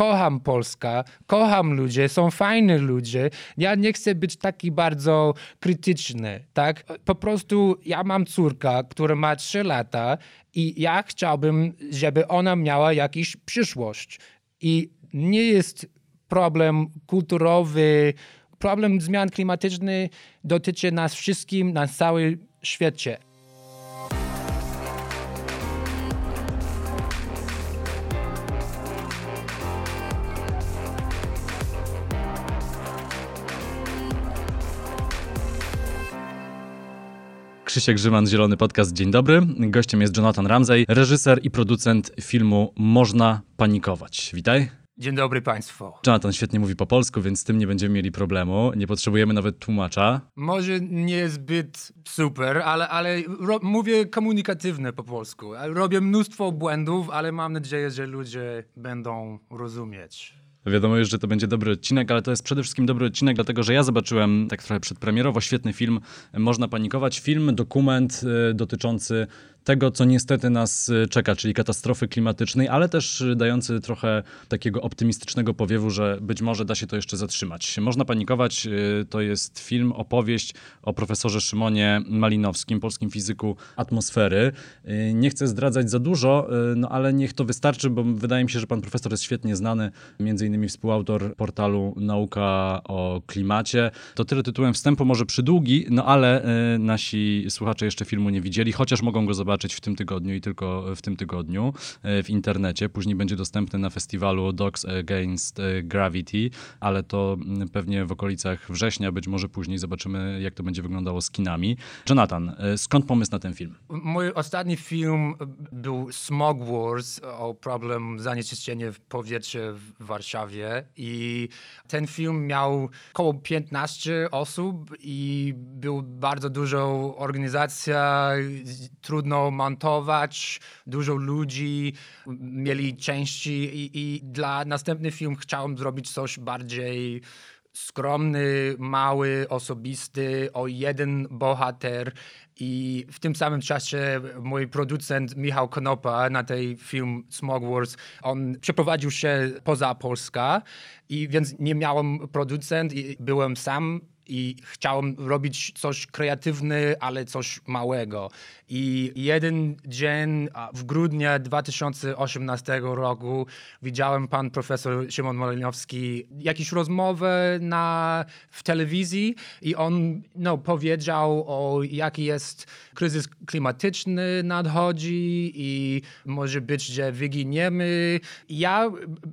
kocham Polska, kocham ludzie, są fajni ludzie. Ja nie chcę być taki bardzo krytyczny, tak? Po prostu ja mam córkę, która ma 3 lata i ja chciałbym, żeby ona miała jakąś przyszłość. I nie jest problem kulturowy, problem zmian klimatycznych dotyczy nas wszystkim na całym świecie. Krzysiek Grzyman, Zielony Podcast, dzień dobry. Gościem jest Jonathan Ramsey, reżyser i producent filmu Można Panikować. Witaj. Dzień dobry Państwu. Jonathan świetnie mówi po polsku, więc z tym nie będziemy mieli problemu. Nie potrzebujemy nawet tłumacza. Może nie zbyt super, ale, ale mówię komunikatywne po polsku. Robię mnóstwo błędów, ale mam nadzieję, że ludzie będą rozumieć. Wiadomo już, że to będzie dobry odcinek, ale to jest przede wszystkim dobry odcinek, dlatego że ja zobaczyłem tak trochę przedpremierowo świetny film Można Panikować. Film, dokument y, dotyczący tego, co niestety nas y, czeka, czyli katastrofy klimatycznej, ale też y, dający trochę takiego optymistycznego powiewu, że być może da się to jeszcze zatrzymać. Można panikować, y, to jest film, opowieść o profesorze Szymonie Malinowskim, polskim fizyku atmosfery. Nie chcę zdradzać za dużo, no ale niech to wystarczy, bo wydaje mi się, że pan profesor jest świetnie znany, między innymi współautor portalu Nauka o klimacie. To tyle tytułem wstępu, może przydługi, no ale nasi słuchacze jeszcze filmu nie widzieli, chociaż mogą go zobaczyć zobaczyć w tym tygodniu i tylko w tym tygodniu e, w internecie. Później będzie dostępny na festiwalu Dogs Against e, Gravity, ale to mm, pewnie w okolicach września, być może później zobaczymy, jak to będzie wyglądało z kinami. Jonathan, e, skąd pomysł na ten film? Mój ostatni film był Smog Wars o problem zanieczyszczenia w powietrze w Warszawie i ten film miał około 15 osób i był bardzo dużo organizacja, montować, dużo ludzi, mieli części i, i dla następny film chciałem zrobić coś bardziej skromny, mały, osobisty, o jeden bohater. I w tym samym czasie mój producent Michał Konopa na tej film Smog Wars, on przeprowadził się poza Polskę i więc nie miałem producent i byłem sam i chciałem robić coś kreatywne, ale coś małego. I jeden dzień w grudniu 2018 roku widziałem pan profesor Szymon Malinowski jakąś rozmowę na, w telewizji i on no, powiedział o jaki jest kryzys klimatyczny nadchodzi i może być, że wyginiemy. Ja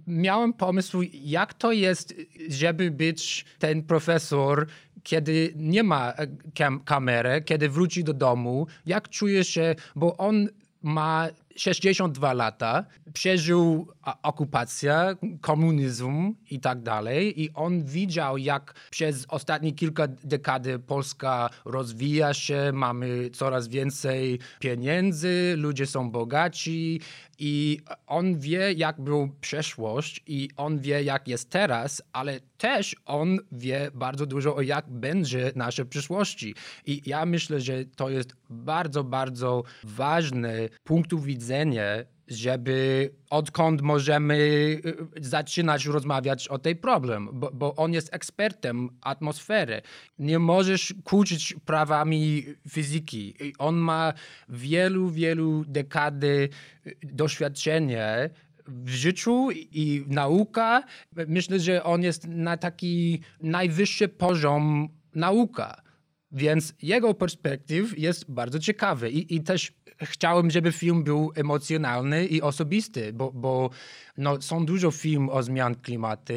miałem pomysł, jak to jest, żeby być ten profesor kiedy nie ma e, kam kamery, kiedy wróci do domu, jak czuje się, bo on ma 62 lata, przeżył okupację, komunizm i tak dalej i on widział, jak przez ostatnie kilka dekady Polska rozwija się, mamy coraz więcej pieniędzy, ludzie są bogaci i on wie, jak był przeszłość i on wie, jak jest teraz, ale też on wie bardzo dużo o jak będzie nasze przyszłości. I ja myślę, że to jest bardzo, bardzo ważny punktu widzenia żeby odkąd możemy y, zaczynać rozmawiać o tej problem, bo, bo, on jest ekspertem atmosfery. Nie możesz kłócić prawami fizyki. On ma wielu, wielu dekady y, doświadczenia w życiu i nauka. Myślę, że on jest na taki najwyższy poziom nauka. Więc jego perspektyw jest bardzo ciekawy i, i też chciałem, żeby film był emocjonalny i osobisty, bo, bo no, są dużo film o zmian klimatu,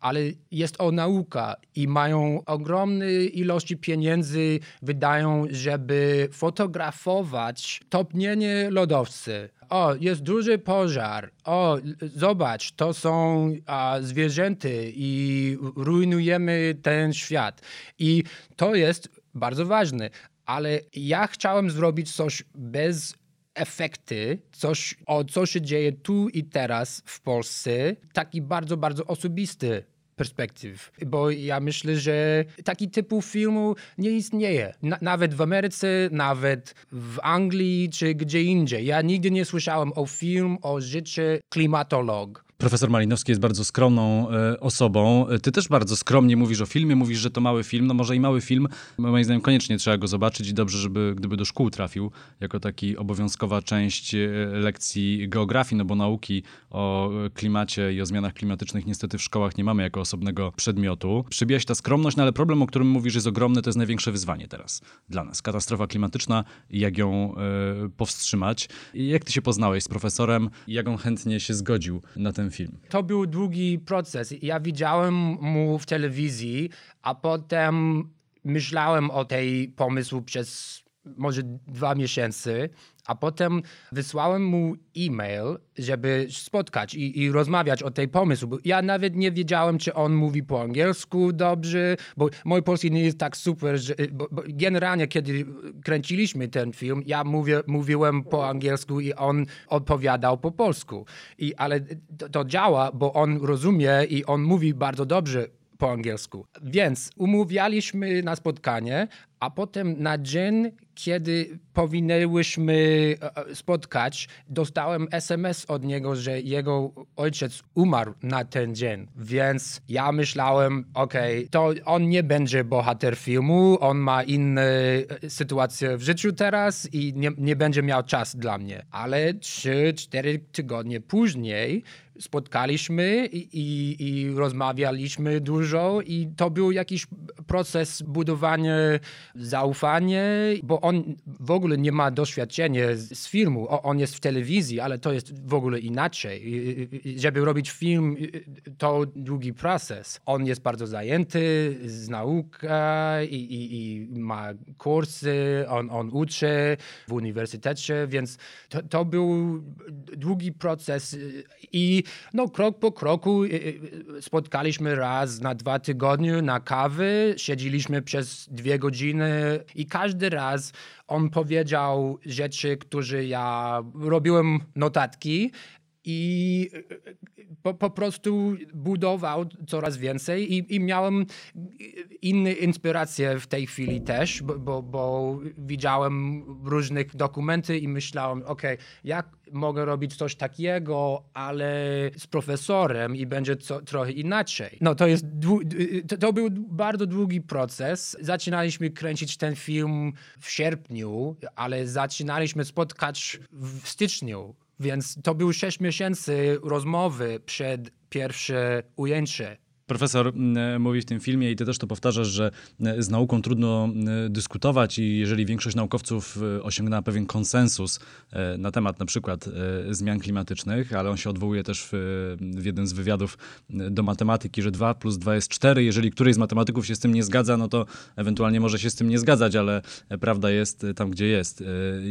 ale jest o nauka i mają ogromne ilości pieniędzy, wydają, żeby fotografować topnienie lodowcy. O, jest duży pożar. O, zobacz, to są a, zwierzęty i rujnujemy ten świat. I to jest bardzo ważne ale ja chciałem zrobić coś bez efekty, coś o co się dzieje tu i teraz w Polsce, taki bardzo, bardzo osobisty perspektyw, bo ja myślę, że taki typu filmu nie istnieje. Na, nawet w Ameryce, nawet w Anglii czy gdzie indziej. Ja nigdy nie słyszałem o film o życiu klimatolog Profesor Malinowski jest bardzo skromną e, osobą. Ty też bardzo skromnie mówisz o filmie, mówisz, że to mały film. No może i mały film, moim zdaniem koniecznie trzeba go zobaczyć i dobrze, żeby gdyby do szkół trafił, jako taki obowiązkowa część e, lekcji geografii, no bo nauki o klimacie i o zmianach klimatycznych niestety w szkołach nie mamy jako osobnego przedmiotu. Przybijaś ta skromność, no ale problem, o którym mówisz jest ogromny, to jest największe wyzwanie teraz dla nas. Katastrofa klimatyczna i jak ją e, powstrzymać. Jak ty się poznałeś z profesorem i jak on chętnie się zgodził na ten film? To był długi proces. Ja widziałem mu w telewizji, a potem myślałem o tej pomysłu przez może dwa miesiące, a potem wysłałem mu e-mail, żeby spotkać i, i, rozmawiać o tej pomysłu. Ja nawet nie wiedziałem, czy on mówi po angielsku dobrze, bo mój polski nie jest tak super, że bo, bo generalnie kiedy kręciliśmy ten film, ja mówię, mówiłem po angielsku i on odpowiadał po polsku. I, ale to, to działa, bo on rozumie i on mówi bardzo dobrze po angielsku. Więc umówialiśmy na spotkanie, a potem na dzień, kiedy powinnyśmy e, e, spotkać, dostałem SMS od niego, że jego ojciec umarł na ten dzień. Więc ja myślałem, okej, okay, to on nie będzie bohater filmu, on ma inne e, sytuacje w życiu teraz i nie, nie będzie miał czas dla mnie. Ale 3-4 tygodnie później spotkaliśmy i, i, i, rozmawialiśmy dużo i to był jakiś proces budowania zaufania, bo on w ogóle nie ma doświadczenia z, z filmu. O, on jest w telewizji, ale to jest w ogóle inaczej. I, żeby robić film, to długi proces. On jest bardzo zajęty z nauka i, ma kursy, on, on uczy w uniwersytecie, więc to, to był długi proces i no, krok po kroku y, y, spotkaliśmy raz na dwa tygodnie na kawy, siedzieliśmy przez dwie godziny i każdy raz on powiedział rzeczy, które ja robiłem notatki i po, po prostu budował coraz więcej i, i miałem inne inspiracje w tej chwili też, bo, bo, bo widziałem różnych dokumenty i myślałem, ok, jak mogę robić coś takiego, ale z profesorem i będzie co, trochę inaczej. No to jest, to, to był bardzo długi proces. Zaczynaliśmy kręcić ten film w sierpniu, ale zaczynaliśmy spotkać w styczniu. Więc to był 6 miesięcy rozmowy przed pierwsze ujęcie Profesor mówi w tym filmie i ty też to powtarzasz, że z nauką trudno dyskutować i jeżeli większość naukowców y, osiągnęła pewien konsensus y, na temat na przykład y, zmian klimatycznych, ale on się odwołuje też w, w jeden z wywiadów do matematyki, że 2 plus 2 jest 4. Jeżeli któryś z matematyków się z tym nie zgadza, no to ewentualnie może się z tym nie zgadzać, ale prawda jest tam, gdzie jest.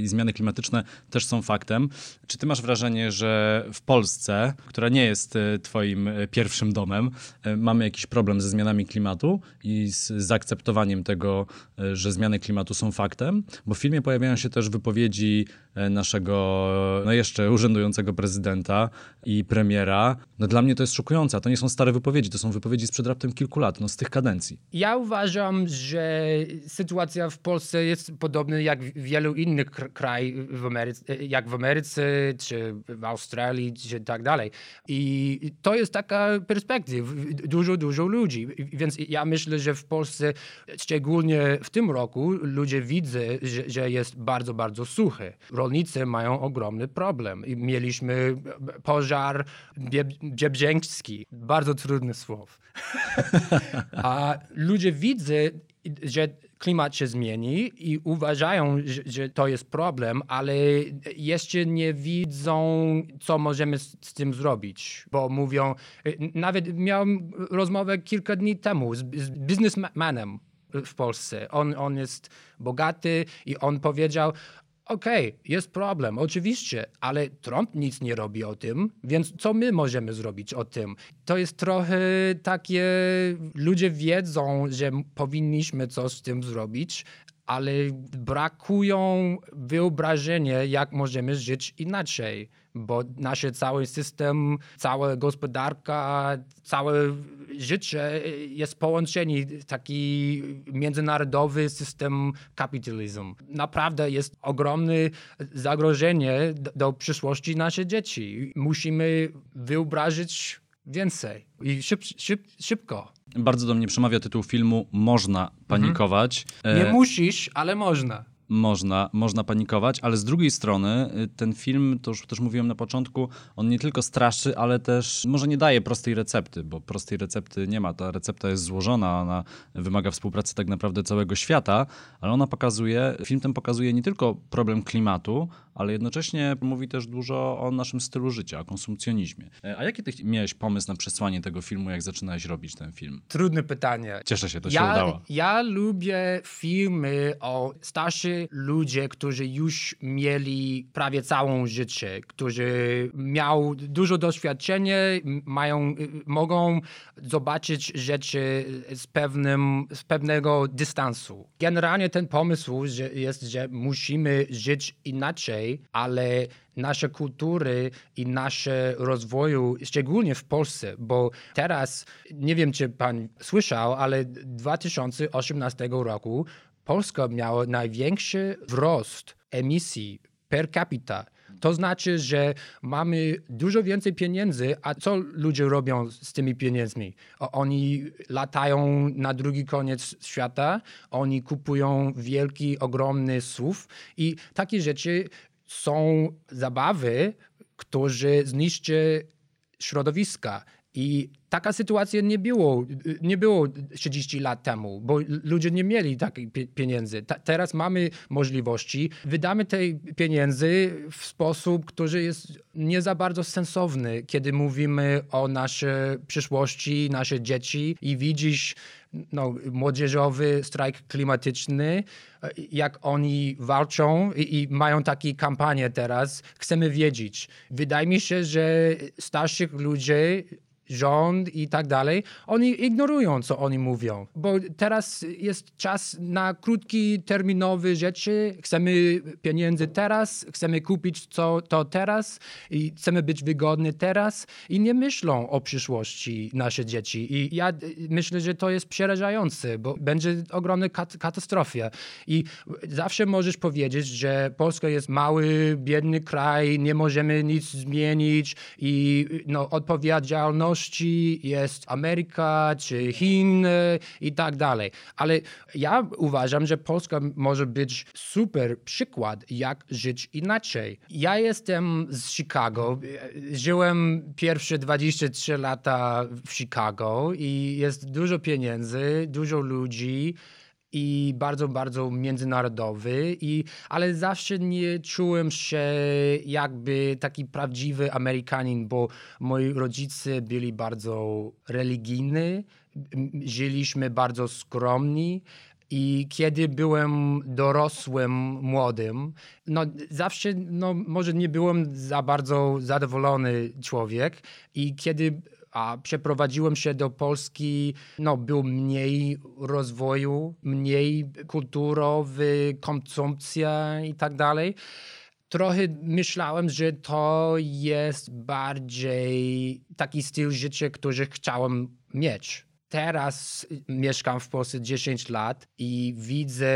I zmiany klimatyczne też są faktem. Czy ty masz wrażenie, że w Polsce, która nie jest twoim pierwszym domem, mamy jakiś problem ze zmianami klimatu i z zaakceptowaniem tego, e, że zmiany klimatu są faktem, bo w filmie pojawiają się też wypowiedzi naszego no jeszcze urzędującego prezydenta i premiera. No dla mnie to jest szokujące. To nie są stare wypowiedzi, to są wypowiedzi sprzed raptem kilku lat, no z tych kadencji. Ja uważam, że sytuacja w Polsce jest podobna jak w wielu innych krajach jak w Ameryce, czy w Australii, czy tak dalej. I to jest taka perspektywa. Dużo, dużo ludzi. Więc ja myślę, że w Polsce, szczególnie w tym roku, ludzie widzą, że, że jest bardzo, bardzo suchy. Rolnicy mają ogromny problem. I mieliśmy pożar dziebrzęcki. Bardzo trudny słów. A ludzie widzą, że klimat się zmieni i uważają, że, że, to jest problem, ale jeszcze nie widzą, co możemy z, z, tym zrobić, bo mówią, nawet miałem rozmowę kilka dni temu z, z w Polsce. On, on jest bogaty i on powiedział, Okej, okay, jest problem, oczywiście, ale Trump nic nie robi o tym, więc co my możemy zrobić o tym? To jest trochę takie, ludzie wiedzą, że powinniśmy coś z tym zrobić, ale brakują wyobrażenia, jak możemy żyć inaczej. bo nasz cały system, cała gospodarka, całe życie jest połączenie, taki międzynarodowy system kapitalizmu. Naprawdę jest ogromne zagrożenie do przyszłości naszych dzieci. Musimy wyobrazić więcej i szyb, szyb, szybko. Bardzo do mnie przemawia tytuł filmu Można panikować. Nie E, musisz, ale można. Można, można panikować, ale z drugiej strony y, ten film, to już też mówiłem na początku, on nie tylko straszy, ale też może nie daje prostej recepty, bo prostej recepty nie ma. Ta recepta jest złożona, ona wymaga współpracy tak naprawdę całego świata, ale ona pokazuje, film ten pokazuje nie tylko problem klimatu, ale jednocześnie mówi też dużo o naszym stylu życia, o konsumpcjonizmie. E, A jaki ty miałeś pomysł na przesłanie tego filmu, jak zaczynałeś robić ten film? Trudne pytanie. Cieszę się, to się ja, udało. ja lubię filmy o starszych ludzie, którzy już mieli prawie całą życie, którzy miał dużo doświadczenia, mają, y, mogą zobaczyć rzeczy z, pewnym, z pewnego dystansu. Generalnie ten pomysł że jest, że musimy żyć inaczej, ale nasze kultury i nasze rozwoju, szczególnie w Polsce, bo teraz, nie wiem czy pan słyszał, ale 2018 roku Polska miała największy wzrost emisji per capita. To znaczy, że mamy dużo więcej pieniędzy, a co ludzie robią z tymi pieniędzmi? Oni latają na drugi koniec świata, oni kupują wielki, ogromny SUV i takie rzeczy są zabawy, które zniszczy środowiska. I taka sytuacja nie było, nie było 30 lat temu, bo ludzie nie mieli takich pie- pieniędzy. Ta, teraz mamy możliwości, wydamy te pieniędzy w sposób, który jest nie za bardzo sensowny, kiedy mówimy o naszej przyszłości, nasze dzieci i widzisz no, młodzieżowy strajk klimatyczny, jak oni walczą i, i mają takie kampanie teraz. Chcemy wiedzieć. Wydaje mi się, że starszych ludzi rząd i tak dalej, oni ignorują, co oni mówią, bo teraz jest czas na krótki, terminowe rzeczy. Chcemy pieniędzy teraz, chcemy kupić co, to teraz i chcemy być wygodni teraz i nie myślą o przyszłości nasze dzieci. I ja y, myślę, że to jest przerażające, bo będzie ogromna kat- katastrofa. I zawsze możesz powiedzieć, że Polska jest mały, biedny kraj, nie możemy nic zmienić i no, odpowiedzialności jest Ameryka czy Chiny i tak dalej. Ale ja uważam, że Polska może być super przykład, jak żyć inaczej. Ja jestem z Chicago. Żyłem pierwsze 23 lata w Chicago i jest dużo pieniędzy, dużo ludzi i bardzo, bardzo międzynarodowy, i, ale zawsze nie czułem się jakby taki prawdziwy Amerykanin, bo moi rodzice byli bardzo religijni, żyliśmy bardzo skromni. I kiedy byłem dorosłym, młodym, no zawsze, no może nie byłem za bardzo zadowolony człowiek i kiedy a przeprowadziłem się do Polski, no był mniej rozwoju, mniej kulturowy, konsumpcja i tak dalej. Trochę myślałem, że to jest bardziej taki styl życia, który chciałem mieć. Teraz mieszkam w Polsce 10 lat i widzę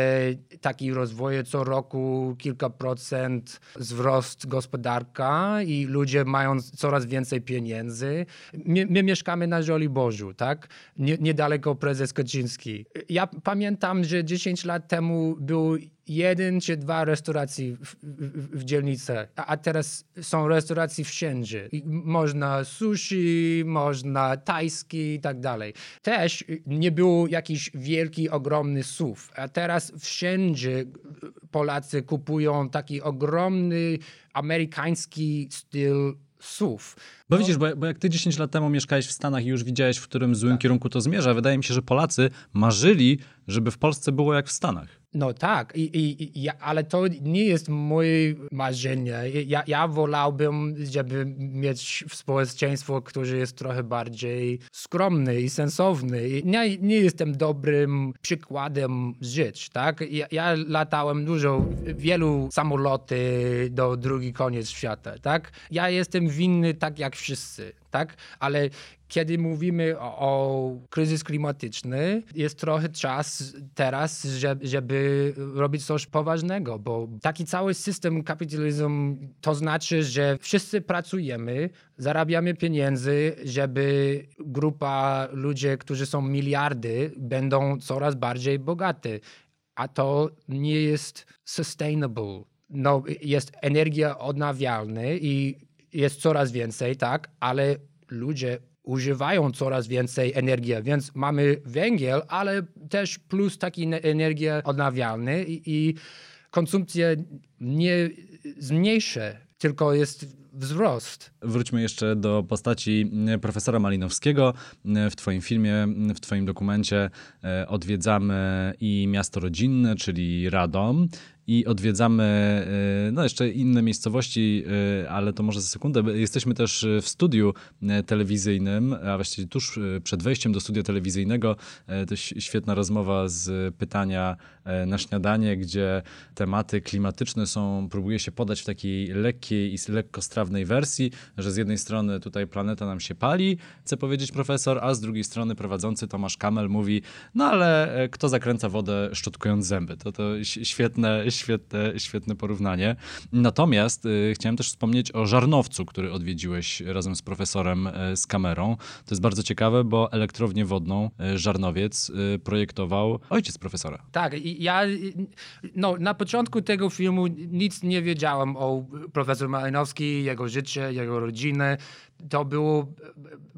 taki rozwój co roku kilka procent wzrost gospodarka i ludzie mają coraz więcej pieniędzy. My, my mieszkamy na Żoliborzu, tak? Nie, niedaleko prezes Kaczyński. Ja pamiętam, że 10 lat temu był jeden czy dwa restauracje w, w, w dzielnicy, a, a teraz są restauracje wszędzie. Można sushi, można tajski i tak dalej. Też nie było jakiś wielki, ogromny SUV, a teraz wszędzie Polacy kupują taki ogromny amerykański styl SUV. Bo widzisz, bo, bo jak ty 10 lat temu mieszkałeś w Stanach i już widziałeś, w którym złym kierunku to zmierza, wydaje mi się, że Polacy marzyli, żeby w Polsce było jak w Stanach. No tak, I, i, i, ale to nie jest moje marzenie. Ja, ja wolałbym, żeby mieć społeczeństwo, które jest trochę bardziej skromne i sensowne. Ja nie jestem dobrym przykładem żyć, tak? Ja, ja latałem dużo, wielu samoloty do drugi koniec świata, tak? Ja jestem winny tak jak wszyscy, tak? Ale kiedy mówimy o, o kryzys klimatyczny, jest trochę czas teraz, żeby, żeby robić coś poważnego, bo taki cały system kapitalizmu to znaczy, że wszyscy pracujemy, zarabiamy pieniędzy, żeby grupa ludzi, którzy są miliardy, będą coraz bardziej bogaty. A to nie jest sustainable. No, jest energia odnawialna i jest coraz więcej, tak, ale ludzie używają coraz więcej energii, więc mamy węgiel, ale też plus taki ne- energia odnawialna i, i konsumpcja nie zmniejsza, tylko jest wzrost. Wróćmy jeszcze do postaci e, profesora Malinowskiego. E, W Twoim filmie, m, w Twoim dokumencie e, odwiedzamy i miasto rodzinne, czyli Radom. I odwiedzamy e, no jeszcze inne miejscowości, e, ale to może za sekundę. Jesteśmy też w studiu telewizyjnym, a właściwie tuż przed wejściem do studia telewizyjnego. To świetna rozmowa z pytania na śniadanie, gdzie tematy klimatyczne są, próbuje się podać w takiej lekkiej i lekkostrawnej wersji, że z jednej strony tutaj planeta nam się pali, chce powiedzieć profesor, a z drugiej strony prowadzący Tomasz Kamel mówi, no ale e, kto zakręca wodę szczotkując zęby? To to świetne, świetne, świetne porównanie. Natomiast y, chciałem też wspomnieć o Żarnowcu, który odwiedziłeś razem z profesorem e, z kamerą. To jest bardzo ciekawe, bo elektrownię wodną e, Żarnowiec y, projektował ojciec profesora. Tak, i ja no, na początku tego filmu nic nie wiedziałem o profesor Malinowski, jego życie, jego rodziny. To było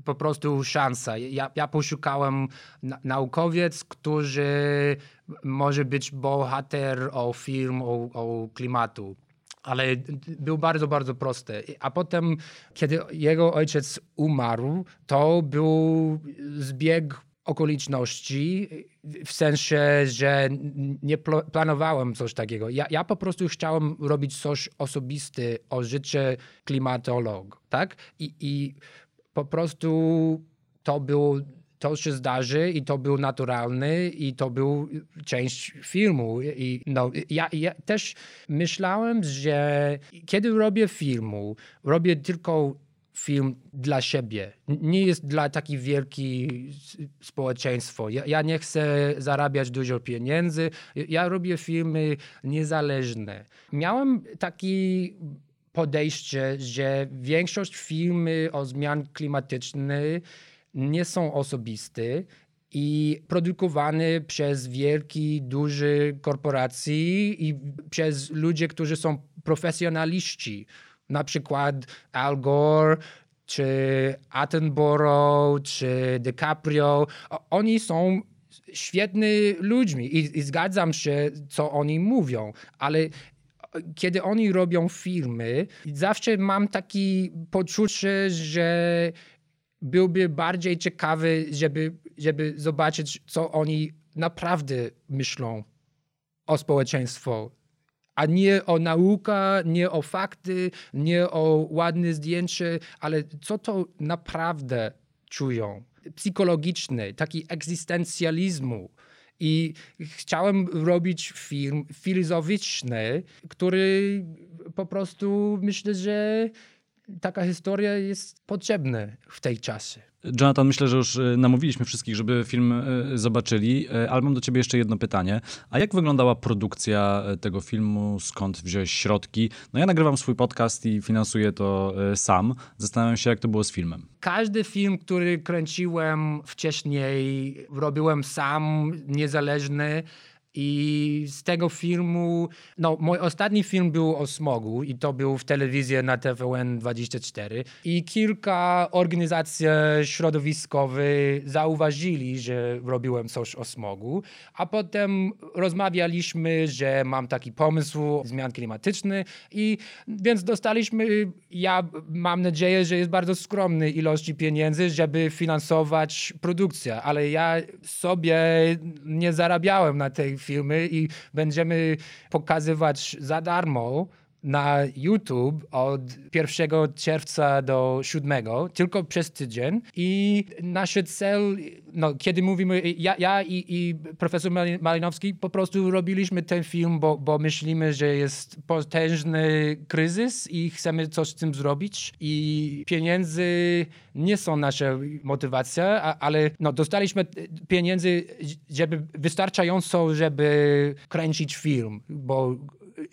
po prostu szansa. Ja, ja poszukałem na, naukowiec, który może być bohater o film o, o klimatu. Ale był bardzo, bardzo prosty. A potem, kiedy jego ojciec umarł, to był zbieg okoliczności, w sensie, że nie pl- planowałem coś takiego. Ja, ja po prostu chciałem robić coś osobiste o klimatolog, tak? I, i po prostu to było, to się zdarzy i to był naturalny i to był część filmu. I no, ja, ja też myślałem, że kiedy robię filmu, robię tylko film dla siebie. Nie jest dla taki wielki społeczeństwo. Ja, ja nie chcę zarabiać dużo pieniędzy. Ja robię filmy niezależne. Miałem taki podejście, że większość filmy o zmian klimatycznych nie są osobiste i produkowane przez wielkie, duże korporacje i przez ludzi, którzy są profesjonaliści. Na przykład Al Gore, czy Attenborough, czy DiCaprio. Oni są świetnymi ludźmi i, i zgadzam się, co oni mówią, ale kiedy oni robią filmy, zawsze mam takie poczucie, że byłby bardziej ciekawy, żeby, żeby zobaczyć, co oni naprawdę myślą o społeczeństwo. A nie o nauka, nie o fakty, nie o ładne zdjęcie, ale co to naprawdę czują. Psychologiczny, taki egzystencjalizmu. I chciałem robić film filozoficzny, który po prostu myślę, że taka historia jest potrzebna w tej czasie. Jonathan, myślę, że już y, namówiliśmy wszystkich, żeby film y, zobaczyli, y, ale mam do ciebie jeszcze jedno pytanie. A jak wyglądała produkcja tego filmu? Skąd wziąłeś środki? No ja nagrywam swój podcast i finansuję to sam. Zastanawiam się, jak to było z filmem. Każdy film, który kręciłem wcześniej, robiłem sam, niezależny. I z tego filmu, no mój ostatni film był o smogu i to był w telewizji na TVN24 i kilka organizacji środowiskowych zauważyli, że robiłem coś o smogu, a potem rozmawialiśmy, że mam taki pomysł zmian klimatycznych i więc dostaliśmy, ja mam nadzieję, że jest bardzo skromny ilości pieniędzy, żeby finansować produkcję, ale ja sobie nie zarabiałem na tej filmy i będziemy pokazywać za darmo na YouTube od 1 czerwca do 7, tylko przez tydzień. I nasz cel, no, kiedy mówimy, ja, ja i, i profesor Mali- Malinowski po prostu robiliśmy ten film, bo, bo myślimy, że jest potężny kryzys i chcemy coś z tym zrobić. I pieniędzy nie są nasza motywacja, a, ale no, dostaliśmy pieniędzy, żeby wystarczająco, żeby kręcić film, bo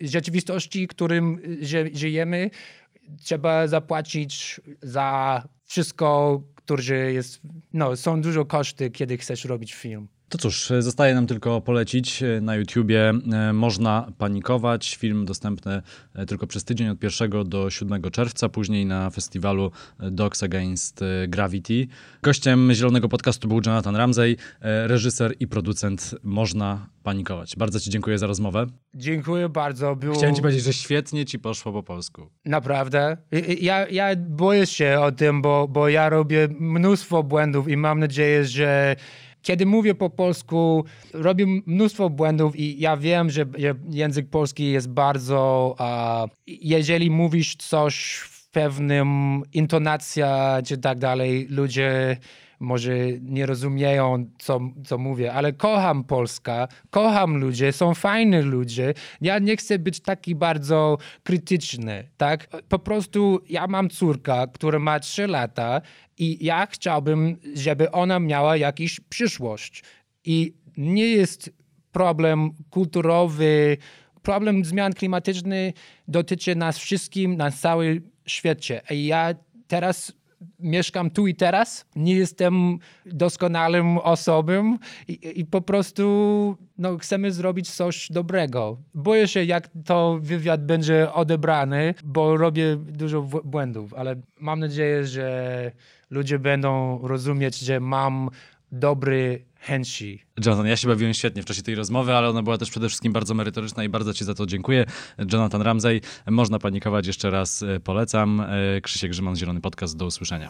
rzeczywistości, którym ży- żyjemy, trzeba zapłacić za wszystko, które jest, no, są dużo koszty, kiedy chcesz robić film. To cóż, zostaje nam tylko polecić na YouTubie. e, Można panikować. Film dostępny e, tylko przez tydzień od 1 do 7 czerwca, później na festiwalu Dogs Against e, Gravity. Gościem Zielonego Podcastu był Jonathan Ramsey, e, reżyser i producent Można panikować. Bardzo Ci dziękuję za rozmowę. Dziękuję bardzo. Było Chciałem Ci powiedzieć, że świetnie Ci poszło po polsku. naprawdę. Ja, ja boję się o tym, bo, bo ja robię mnóstwo błędów i mam nadzieję, że kiedy mówię po polsku, robię mnóstwo błędów i ja wiem, że, język polski jest bardzo... A, jeżeli mówisz coś w pewnym intonacja czy tak dalej, ludzie może nie rozumieją, co, co mówię, ale kocham Polska, kocham ludzie, są fajni ludzie. Ja nie chcę być taki bardzo krytyczny, tak? Po prostu ja mam córkę, która ma 3 lata i ja chciałbym, żeby ona miała jakąś przyszłość. I nie jest problem kulturowy, problem zmian klimatycznych dotyczy nas wszystkim na całym świecie. I ja teraz mieszkam tu i teraz, nie jestem doskonałym osobą i, i po prostu no, chcemy zrobić coś dobrego. Boję się, jak to wywiad będzie odebrany, bo robię dużo błędów, ale mam nadzieję, że ludzie będą rozumieć, że mam dobry chęci. Jonathan, ja się bawiłem świetnie w czasie tej rozmowy, ale ona była też przede wszystkim bardzo merytoryczna i bardzo Ci za to dziękuję. Jonathan Ramsey, można panikować jeszcze raz, e, polecam. E, Krzysiek Grzyman, Zielony Podcast, do usłyszenia.